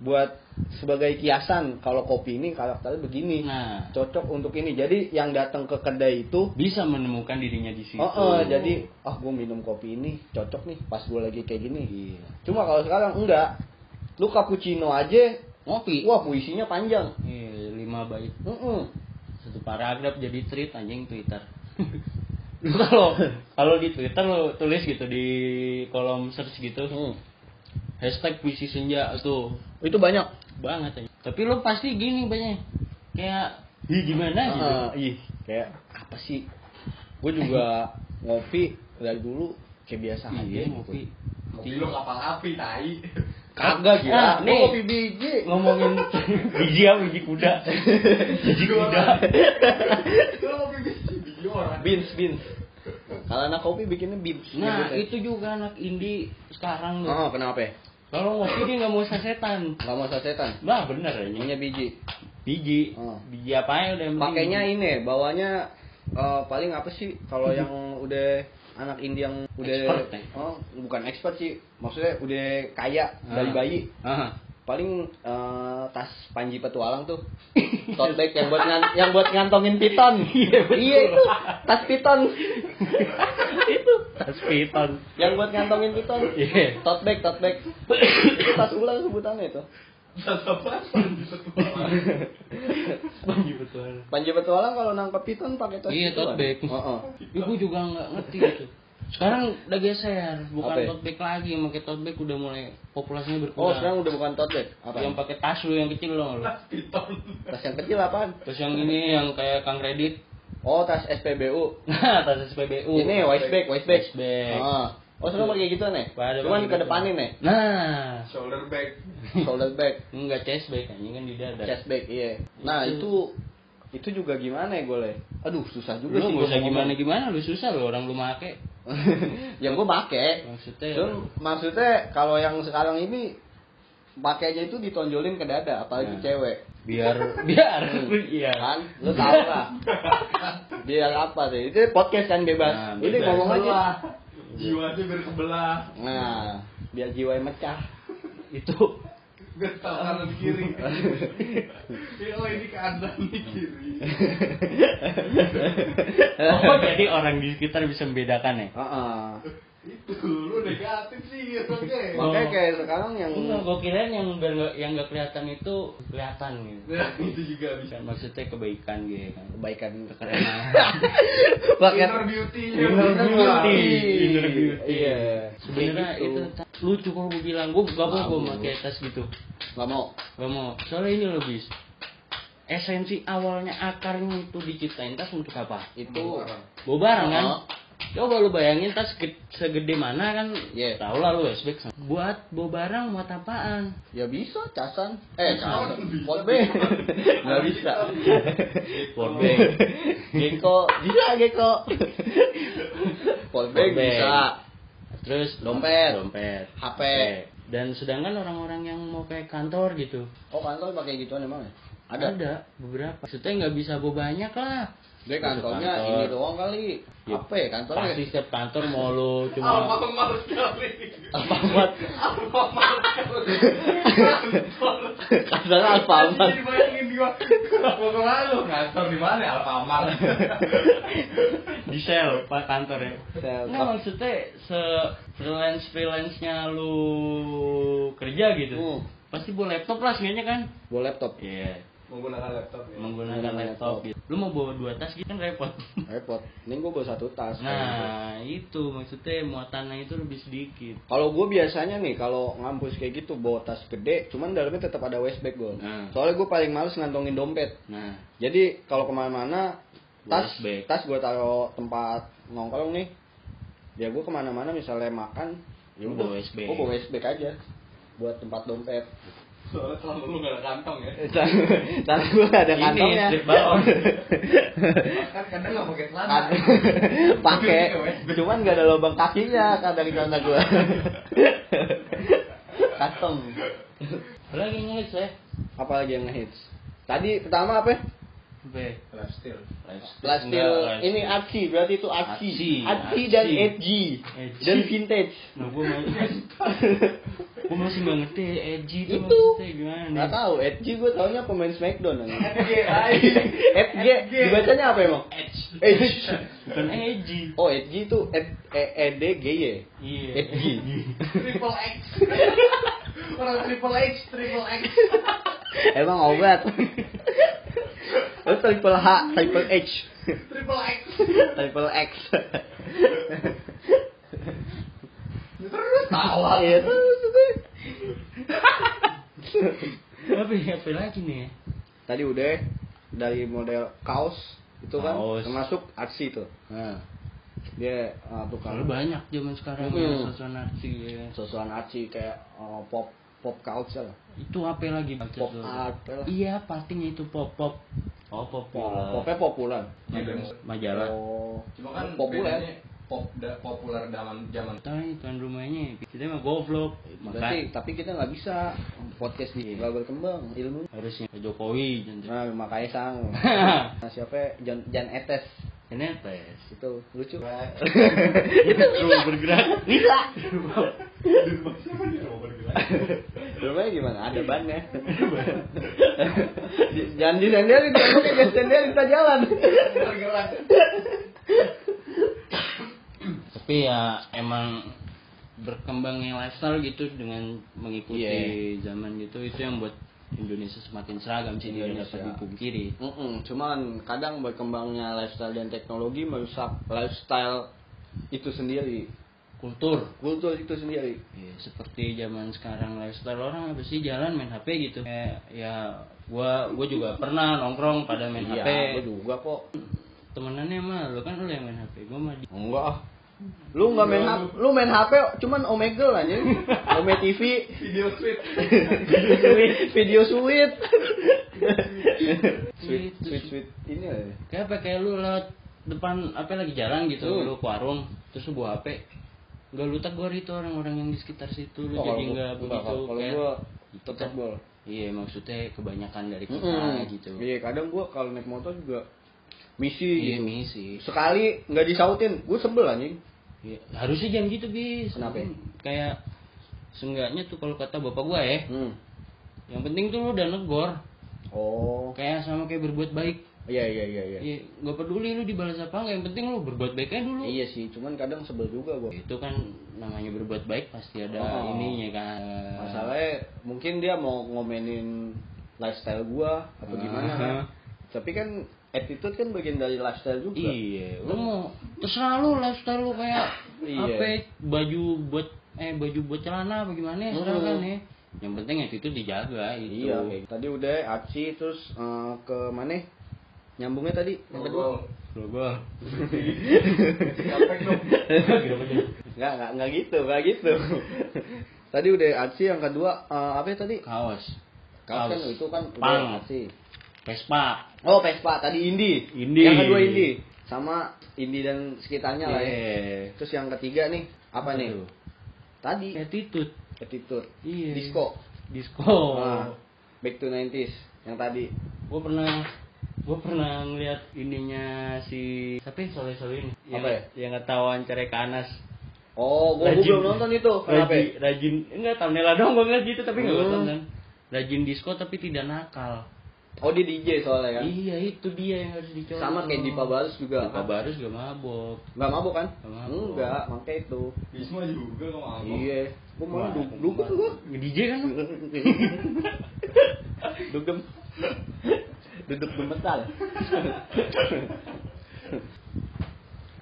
buat sebagai kiasan kalau kopi ini karakternya begini Nah, cocok untuk ini jadi yang datang ke kedai itu bisa menemukan dirinya di situ. Oh, oh, jadi ah gue minum kopi ini cocok nih pas gue lagi kayak gini. Iya. Cuma kalau sekarang enggak. Lu cappuccino aja, Ngopi. wah puisinya panjang. Iya, lima bait. Mm-mm. Satu paragraf jadi tweet anjing Twitter. lu kalau kalau di Twitter lu tulis gitu di kolom search gitu. Hmm. Hashtag puisi senja tuh Itu banyak. banget aja. Tapi lu pasti gini banyak kayak Ih gimana gitu. Ah, ih, kayak apa sih? Gue juga ngopi dari dulu kayak biasa aja. Iya, gitu. ngopi. Kopi lu kapal api, tai. Kagak gila. Ah, Gua nih. ngopi biji. Ngomongin biji apa biji kuda. biji kuda. Lu kopi biji, biji orang. Beans, beans. Kalau anak kopi bikinnya beans. Nah, nyebutnya. itu juga anak indie sekarang tuh. Oh, kenapa? Kalau ngopi dia nggak mau sasetan. Gak mau sasetan. Bah, bener ya. Ininya biji. Biji. Oh. Biji apa ya udah Pakainya ini, bawanya eh, paling apa sih kalau yang udah anak indie yang udah Expert, ya? oh bukan expert sih maksudnya udah kaya dari Ah. bayi Ah. paling eh, tas Panji Petualang tuh tote bag yang buat ngan- yang buat ngantongin piton iya itu tas piton itu Tas piton. yang buat ngantongin piton Iya. tote bag tote bag itu tas ulang sebutannya itu? Panji betul. Panji Petualang kalau nangkep piton pakai tas Iya, tote bag. Heeh. Ibu juga nggak ngerti gitu. Sekarang udah geser, bukan Apa tote bag lagi, yang pakai tote bag udah mulai populasinya berkurang. oh sekarang udah bukan tote bag apa yang pakai tas lu yang kecil dong lu. Piton. tas yang kecil apaan Terus yang ini yang kayak Kang Redit. oh tas SPBU Nah, tas SPBU. ini waist bag waist bag Waist bag. Ah. Oh sekarang pakai gitu nih Pada cuman ke depanin nih Nah, Shoulder bag. shoulder bag. Enggak chest bag anjing kan di dada. chest bag iya. Nah Itu. itu itu juga gimana ya gue aduh susah juga Lu sih gua usah ngomong. gimana gimana, lu susah lu orang lu make. yang gue pakai Maksudnya Cuman maksudnya kalau yang sekarang ini pakainya itu ditonjolin ke dada apalagi Nah. cewek. Biar biar. Iya. Kan? Lu tahu lah. Biar apa sih? Itu podcast kan bebas. Nah, ini ngomong aja Jiwanya biar sebelah. nah biar jiwa mecah itu Biar tahu kanan kiri. Ya, oh ini kanan ini kiri. oh jadi orang di sekitar bisa membedakan ya Heeh. Itu lu negatif sih, oke. makanya kayak sekarang yang enggak gue kirain yang yang nggak kelihatan itu kelihatan gitu Nah, itu juga bisa. Maksudnya kebaikan gitu kan kebaikan kekerenan pakai Inner beauty-nya Inner beauty. Inner beauty. Iya. sebenarnya gitu. itu lucu kalau gue bilang gue gak mau gue pakai tas gitu nggak mau gak mau soalnya ini loh bis esensi awalnya akarnya itu diciptain tas untuk apa itu bawa barang kan Oh. Coba lu bayangin tas ge- segede mana kan Iya. tau lah lu SBX buat bawa barang buat apaan? Ya bisa casan. Eh casan. Bisa. pot bag nggak bisa. Pot bag. geko bisa geko bag. bisa. Terus Dompet. dompet HP. dan sedangkan orang-orang yang mau kayak kantor gitu. Oh kantor pakai gituan emang ya? Ada? Ada beberapa. Maksudnya nggak bisa bawa banyak lah dia kantornya Kantor. ini doang kali Ya, apa ya kantornya pasti setiap kantor mau lu cuma Alfamart sekali. Alfamart Alfamart sekali. kantornya Alfamart Anjir, bayangin gua. Mau ke mana lu? Kantor di mana? Alfamart. di sel pak kantor ya Sel. nggak maksudnya se freelance freelance nya lu kerja gitu Hmm. pasti bawa laptop lah sebenarnya kan bawa laptop iya Menggunakan laptop ya. menggunakan laptop gitu lu mau bawa dua tas gitu kan repot repot ini gue bawa satu tas nah itu maksudnya muatannya itu lebih sedikit Kalau gue biasanya nih, kalau ngampus kayak gitu bawa tas gede, cuman dalamnya tetap ada waist bag gue. Nah. Soalnya gue paling males ngantongin dompet. nah Jadi kalau ke mana-mana, tas bag. tas gue taruh tempat nongkrong nih. Ya gue ke mana-mana misalnya makan, ya bawa waist bag. Gue bawa waist bag aja buat tempat dompet. Soalnya selama lu gak ada kantong ya. Dan gue gak ada Ini, kantongnya. strip balon. Kan kadang gak pakai celana. Kad- pakai cuman gak ada lubang kakinya kadang celana gue kantong lagi ngelis ya apalagi yang ngehits tadi pertama apa Lifestyle. Plastil Enggak, ini artsy berarti itu Artsy, artsy dan edgy. Edgy. dan vintage. Nah, gue masih, gue masih nggak ngerti edgy itu, itu gimana nggak tahu. Edgy gue taunya pemain smackdown. Edgy. edgy. Dibacanya apa emang? Edge. edgy Bukan edgy. oh edgy itu ed e e d g y. Iya. edgy. Triple X. Orang triple X, triple X. emang obat Lu triple H, triple H, Triple X. triple X. Terus tawa. Iya terus terus. Apa ya? Lagi nih? ya? Tadi udah dari model kaos itu kan Kaos. termasuk artsy tuh. Nah, dia uh, tukang banyak zaman sekarang Hmm. yang sosokan artsy ya. sosokan kayak uh, pop pop culture. Itu apa lagi? Pop art lah. Iya, partinya itu pop pop. Oh, pop Pop, pop. popnya populer. Majalah. Oh, Cuma kan populer. pop da- populer zaman zaman nih tuan rumahnya. Kita mah goblok. Berarti Maka tapi kita nggak bisa podcast nih nggak berkembang ilmu. harusnya Jokowi jangan Nah, makanya sang. Nah, siapa? Jan Jan Etes. NFS itu lucu. Rumah bergerak. Bisa. Rumahnya gimana? Ada bannya jangan disenderin jangan pakai gas senderin kita jalan. Bergerak. tapi ya emang berkembangnya lifestyle gitu dengan mengikuti Iya. zaman gitu itu yang buat Indonesia semakin seragam sih Indonesia. dapat dipungkiri. Mm-mm, cuman kadang berkembangnya lifestyle dan teknologi merusak lifestyle itu sendiri. Kultur. Kultur itu sendiri. Ya, seperti zaman sekarang lifestyle orang apa sih? Jalan main HP gitu. Kayak ya gua gua juga pernah nongkrong pada main HP iya gua juga kok. Temenannya mah lu kan lu yang main HP gua mah di enggak. ah. Lu nggak main HP lu main HP cuman Omegle aja Ome TV Video sweet. video sweet sweet Sweet, sweet sweet ini lah kayak apa? Kayak lu lewat depan apa lagi jalan gitu Hmm. lu ke warung terus lu bawa HP Gak lu tegur itu orang-orang yang di sekitar situ lu Oh, jadi nggak begitu kalau kayak gua tetap iya maksudnya kebanyakan dari kita Mm-mm. gitu. Iya kadang gua kalau naik motor juga misi iya gitu. misi sekali nggak disautin gue sebel anjing Iya, harusnya jangan gitu bis Kenapa ya? kayak seenggaknya tuh kalau kata bapak gua ya hmm. yang penting tuh lu udah negor oh kayak sama kayak berbuat baik iya iya iya iya Iya, nggak peduli lu dibalas apa nggak, yang penting lu berbuat baik aja dulu. iya sih cuman kadang sebel juga gua Itu kan namanya berbuat baik pasti ada Oh. ininya kan. masalahnya mungkin dia mau ngomenin lifestyle gua atau gimana Ah. kan tapi kan attitude kan bagian dari lifestyle juga Iya, lu mau terserah lu lifestyle lu kayak Iya. apa baju buat eh baju buat celana apa gimana ya, Hmm. kan ya. Yang penting itu dijaga itu. iya kayak gitu. tadi udah Aci terus eh, ke mana nyambungnya tadi yang kedua Global. Capek dong. nggak nggak nggak gitu nggak gitu tadi udah Aci yang kedua eh, apa ya tadi Kaos. Kaos kan itu kan Pang. udah Aci Vespa. oh Vespa tadi Indi Indi. yang kedua Indi sama Indi dan sekitarnya lah ya Iya. terus yang ketiga nih apa, nih tuh? tadi Attitude. attitude Iya. disco Disco. Ah, back to 90s yang tadi gue pernah gue pernah ngeliat ininya si siapa ya Soleh Soleh ini yang, Apa ya? yang ketahuan cerai kanas oh Rajin- belum nonton itu kenapa rajin, rajin enggak thumbnail dong gue ngeliat gitu tapi nggak Hmm. nonton kan rajin disco tapi tidak nakal oh dia DJ soalnya kan? Iya itu dia yang harus dicoba sama kayak Dipa Barus juga. Dipa Barus gak mabok. Nggak mabuk kan? Nggak mabuk. enggak makanya itu. Bisma juga nggak mau. iya. Gua malah Wah, du- dugem gua DJ kan? Dugem. Duduk gemetal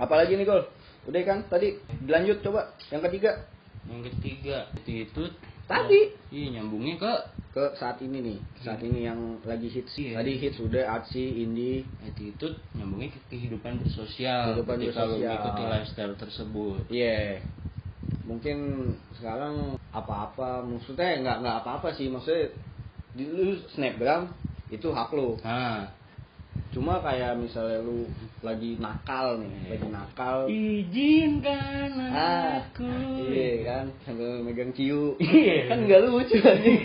apalagi nih gol? Udah kan? Tadi dilanjut coba. Yang ketiga. Yang ketiga. Itu Tadi. iya nyambungnya ke ke saat ini nih saat ini yang lagi hits Iya. tadi hits udah Aci Indi attitude nyambungnya ke kehidupan bersosial Kehidupan ketika lu bersosial. mengikuti lifestyle tersebut Iya. Mungkin sekarang apa-apa maksudnya nggak nggak apa-apa sih maksudnya di lu snapgram itu hak lu. nah Cuma kayak misalnya lu lagi nakal nih, Iya. lagi nakal. izinkan Ah, aku iya kan sambil megang ciu. Iya. kan nggak lucu anjing.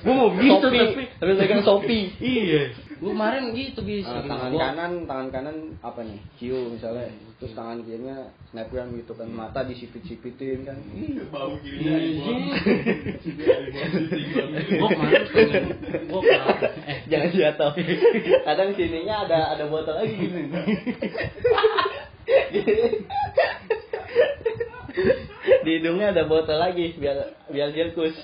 Gua mau gitu, Sopi, tapi- sambil megang sopi. iya gua kemarin gitu bisa Ah, tangan kanan, tangan kanan apa nih? Ciu misalnya. Terus tangan kirinya snapgram gitu kan, mata disipit-sipitin kan. Ih, Bau kirinya gua kemarin gua kemarin Jangan jatuh. Kadang sininya ada ada botol lagi gini. Di hidungnya ada botol lagi biar biar jelkus.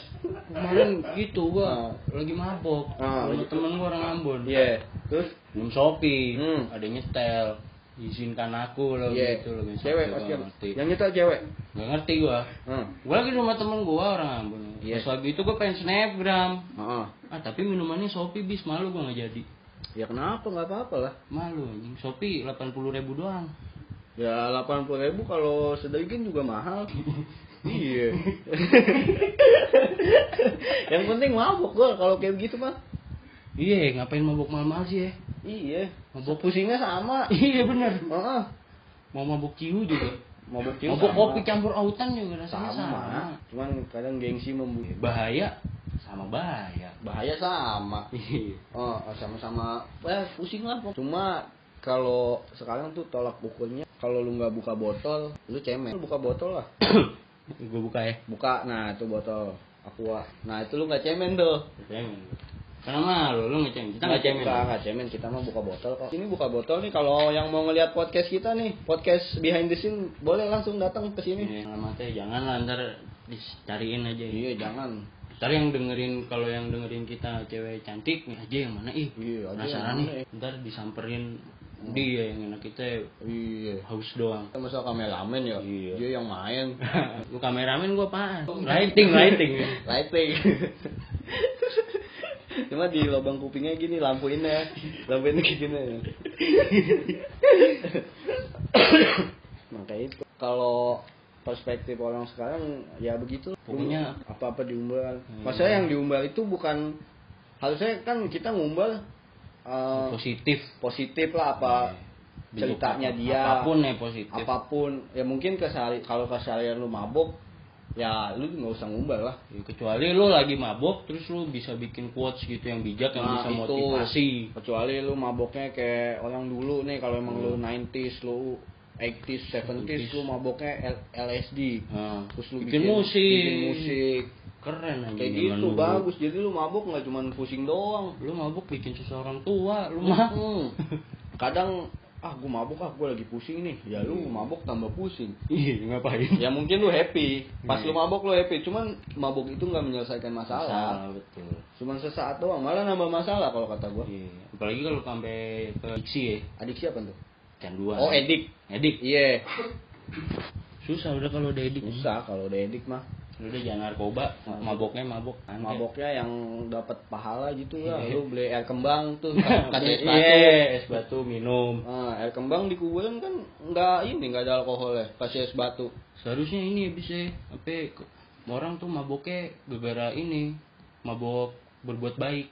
kemarin gitu gua Ah. lagi mabok Ah, sama gitu. temen gua orang Ambon Iya. Terus minum sopi Hmm. ada nyetel izinkan aku loh iya. gitu loh Cewek pasti. Yang nyetel cewek. nggak ngerti gua Hmm. gua lagi di rumah temen gua orang Ambon Iya. pas lagi itu gua pengen snapgram Heeh. ah tapi minumannya sopi bis malu gua nggak jadi Ya kenapa nggak apa-apa lah. malu anjing sopi delapan puluh ribu doang Ya 80 ribu kalau sedikit juga mahal. iya. Yang penting mabuk gua kalau kayak gitu mah. iya ngapain mabok mahal-mahal sih ya Iya. Mabuk. pusingnya sama. iya bener Heeh. mau mabuk ciu juga Mabuk mabuk sama. kopi campur autan juga rasanya sama. sama, Cuman kadang gengsi membuat bahaya. Sama bahaya. Bahaya sama. iya. Oh, sama-sama. Eh pusing lah. Cuma kalau sekarang tuh tolak ukurnya kalau lu nggak buka botol lu cemen. Lu buka botol lah. Gue buka ya. Buka. Nah itu botol. Aqua. Nah itu lu nggak cemen tuh cemen karena malu lu ngecemen kita nggak cemen Nggak, cemen kita mau buka botol kok. Ini buka botol nih kalau yang mau ngelihat podcast kita nih podcast behind the scene boleh langsung datang ke sini. Ini alamatnya jangan lah ntar dicariin aja iya jangan. Ntar yang dengerin kalau yang dengerin kita cewek cantik nih aja yang mana ih Iya, aja penasaran nih. mana, ntar disamperin dia yang enak kita iya. Haus doang. Kita masa kameramen ya? Iya. dia yang main. Lu kameramen gua apaan? Lighting lighting. Lighting cuma di lubang kupingnya gini lampuinnya. Lampuinnya kayak gini. Makanya itu. Kalau perspektif orang sekarang ya begitu. Pokoknya- apa apa diumbar Hmm. maksudnya yang diumbar itu bukan harusnya kan kita ngumbar eh, positif. positif lah apa Bentuk ceritanya dia. Apa pun ya positif. Apa pun. Ya mungkin kesehari kalau keseharian lu mabuk ya lu nggak usah ngumbar lah. Ya, kecuali lu lagi mabok terus lu bisa bikin quotes gitu yang bijak yang Nah, bisa itu. motivasi. Kecuali lu maboknya kayak orang dulu nih kalau emang lu 90s lu 80s 70s lu maboknya L- LSD Nah, terus lu bikin, musik. bikin musik. Keren aja kayak gitu dulu. bagus. Jadi lu mabok nggak cuma pusing doang. Lu mabuk bikin seseorang tua lu mah. Hmm. kadang ah gue mabuk ah gue lagi pusing nih. Ya lu mabok tambah pusing. Iya ngapain? Ya mungkin lu happy. Pas Iya. lu mabok lu happy. Cuman mabok itu nggak menyelesaikan masalah. Salah betul. Cuman sesaat doang malah nambah masalah kalau kata gua. Iya apalagi kalau sampai ke diksi ya. Adiksi apa tuh? Canduan oh edik. Edik. Iya. Susah udah kalau udah edik. Susah kalau udah edik mah lu udah jangan narkoba. Maboknya mabok. Aneh. maboknya yang dapat pahala gitu Iya. lu beli air kembang tuh. Kasih es batu es batu minum. Ah, air kembang di kuburan kan nggak ini nggak ada alkoholnya kasih es batu. Seharusnya ini ya bisa apa ke- orang tuh maboknya gara ini mabok berbuat baik.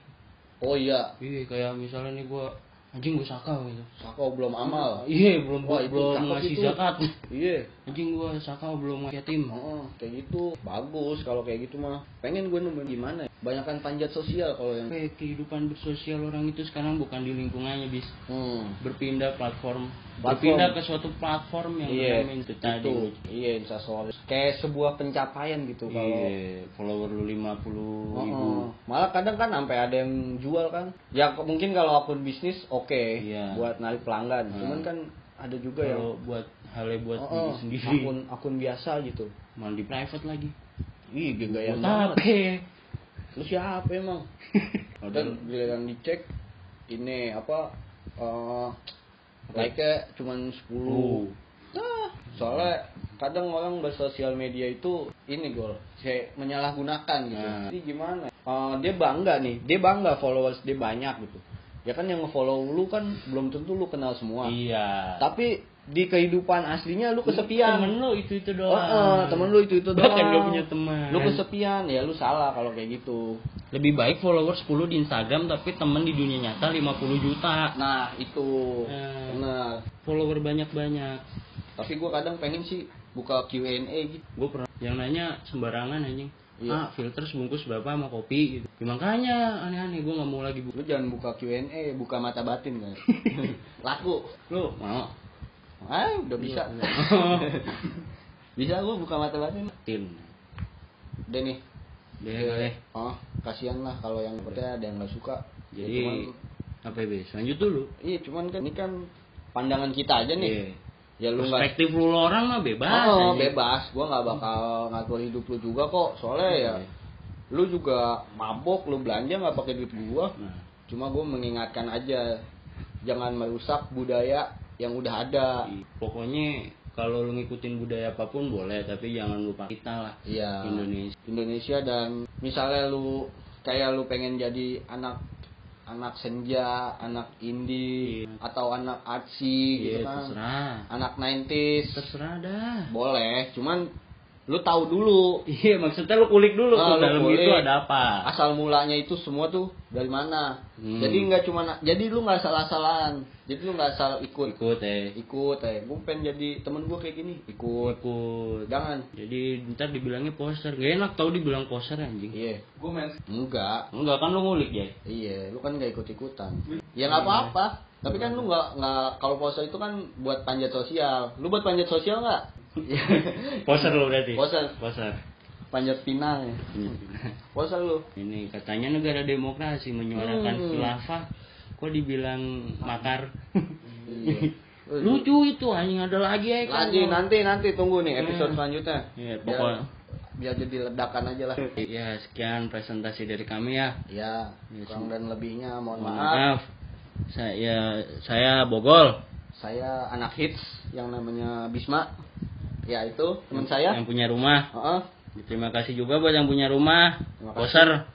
Oh iya. Iya kayak misalnya nih gua anjing gua sakau gitu sako belum amal. Iya belum Wah, belum ngasih zakat. Iya. Anjing gua sakau belum yatim. Oh, kayak gitu. Bagus kalau kayak gitu mah. Pengen gue nemuin gimana ya banyakan panjat sosial kalau yang Kayak kehidupan bersosial orang itu sekarang bukan di lingkungannya bis. Hmm. berpindah platform, Platform. berpindah ke suatu platform yang iya namanya itu tadi. iya instastory. Kayak sebuah pencapaian gitu kalau iya follower lu 50 Oh, ribu. Oh. malah kadang kan sampai ada yang jual kan. Ya mungkin kalau akun bisnis oke. Iya. buat narik pelanggan. Hmm. cuman kan ada juga yang kalau buat halnya buat Oh, diri sendiri. Akun akun biasa gitu. Malah di private lagi. Ih gaya buat banget lu siapa emang? Dan giliran dicek ini apa eh like cuman 10 Oh. Nah, soalnya kadang orang bersosial media itu ini gol saya menyalahgunakan gitu. Nah. jadi gimana? Eh, dia bangga nih dia bangga followers dia banyak gitu. Ya kan yang nge-follow lu kan belum tentu lu kenal semua. Iya. Tapi di kehidupan aslinya lu kesepian. temen lu itu itu Oh, doang. Eh, temen lu itu itu doang. Bahkan gak punya teman. Lu kesepian ya lu salah kalau kayak gitu. Lebih baik follower 10 di Instagram tapi temen di dunia nyata 50 juta. Nah itu. Eh. benar follower banyak-banyak. Tapi gua kadang pengen sih buka Q&A gitu. Gue pernah yang nanya sembarangan anjing. Iya. ah filter sebungkus berapa sama kopi gitu. Ya, makanya aneh-aneh gue nggak mau lagi bu lu jangan buka Q&A buka mata batin kan laku. Lu mau ah udah bisa. Bisa gua buka mata batin tim. Deh nih deh boleh. Oh kasihan lah kalau yang percaya ada yang nggak suka. Ya, jadi cuman, apa ya lanjut dulu. Iya cuman kan ini kan pandangan kita aja nih. Iya. ya lu perspektif lu lo orang mah bebas oh, anjing. bebas. Gua nggak bakal ngatur hidup lu juga kok. Soalnya ya Iya. lu juga mabok lu belanja nggak pakai duit gua. Nah, cuma gua mengingatkan aja jangan merusak budaya yang udah ada i- pokoknya kalau lu ngikutin budaya apa pun boleh tapi jangan lupa kita lah Iya. Indonesia Indonesia dan misalnya lu kayak lu pengen jadi anak anak senja, anak indie Iya. atau anak artsy gitu Iya, kan. terserah Anak 90s terserah dah boleh, cuman lu tahu dulu iya maksudnya lu kulik dulu Ah, tuh lu dalam kulik. itu ada apa asal mulanya itu semua tuh dari mana. Hmm. Jadi nggak cuma jadi lu nggak salah-salahan. Jadi lu nggak asal ikut. ikut eh Ikut eh, gue pengen jadi temen gue kayak gini. Ikut. ikut Jangan. jadi ntar dibilangnya poster gak enak tau dibilang poster anjing Iya. Gue main Enggak. enggak kan lu ngulik ya Iya, lu kan nggak ikut ikutan. Ya nggak apa-apa. Tapi kan lu nggak nggak kalau poser itu kan buat panjat sosial. Lu buat panjat sosial nggak? Poser lo berarti. Poser. Poser. panjat pinang ya. Poser lu. Ini katanya negara demokrasi menyuarakan Hmm. khilafah. Kok dibilang makar? Iya. Lucu itu anjing ada lagi ya kan. Lagi nanti nanti tunggu nih episode Hmm. selanjutnya. Iya, Biar- pokok- biar jadi ledakan aja lah. Ya, sekian presentasi dari kami ya. Ya, kurang dan lebihnya mohon Mohon maaf. maaf. Saya saya Bogol. Saya anak hits yang namanya Bisma. Ya itu teman saya. Yang punya rumah. Heeh. Terima kasih juga buat yang punya rumah. Poser.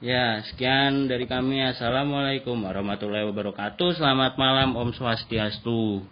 Ya, sekian dari kami. Assalamualaikum warahmatullahi wabarakatuh. Selamat malam Om Swastiastu.